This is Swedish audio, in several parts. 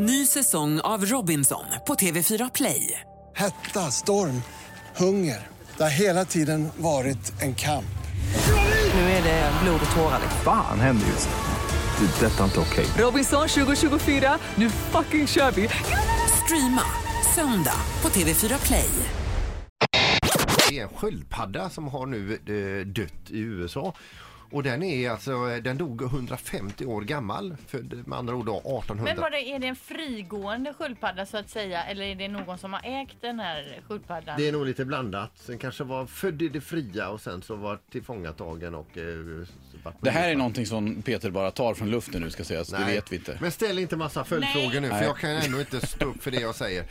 Ny säsong av Robinson på TV4 Play. Hetta, storm, hunger. Det har hela tiden varit en kamp. Nu är det blod och tårar. Fan händer just nu. Det. är Detta är inte okej. Robinson 2024, nu fucking kör vi! Streama söndag på TV4 Play. Det är en sköldpadda som har nu eh, dött i USA. Och den är alltså, den dog 150 år gammal, född med andra ord då 1800. Men var det, är det en frigående sköldpadda så att säga eller är det någon som har ägt den här sköldpaddan? Det är nog lite blandat. Den kanske var född i det fria och sen så var tillfångatagen och... Eh, Det här är någonting som Peter bara tar från luften nu ska sägas. Det vet vi inte. Men ställ inte massa följdfrågor nu för Nej. jag kan ändå inte stå upp för det jag säger.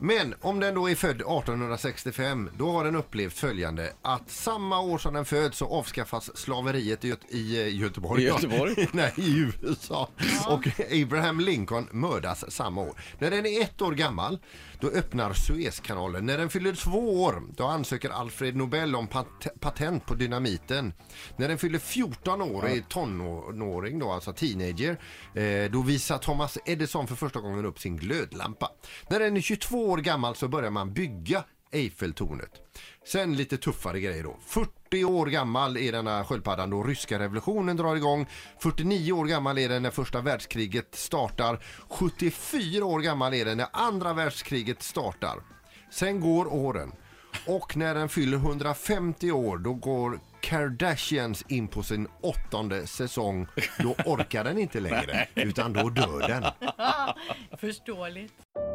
Men om den då är född 1865 då har den upplevt följande att samma år som den föds så avskaffas slaveriet i, Göte- i eh, Göteborg. I Göteborg? Nej, i USA. Och Abraham Lincoln mördas samma år. När den är ett år gammal då öppnar Suezkanalen. När den fyller två år då ansöker Alfred Nobel om pat- patent på dynamiten. När den fyller 14 år och är tonåring då, alltså teenager, eh, då visar Thomas Edison för första gången upp sin glödlampa. När den är 22 år gammal så börjar man bygga Eiffeltornet. Sen lite tuffare grejer då. 40 år gammal är denna sköldpaddan då ryska revolutionen drar igång. 49 år gammal är den när första världskriget startar. 74 år gammal är den när andra världskriget startar. Sen går åren. Och när den fyller 150 år då går Kardashians in på sin åttonde säsong. Då orkar den inte längre utan då dör den. Förståeligt.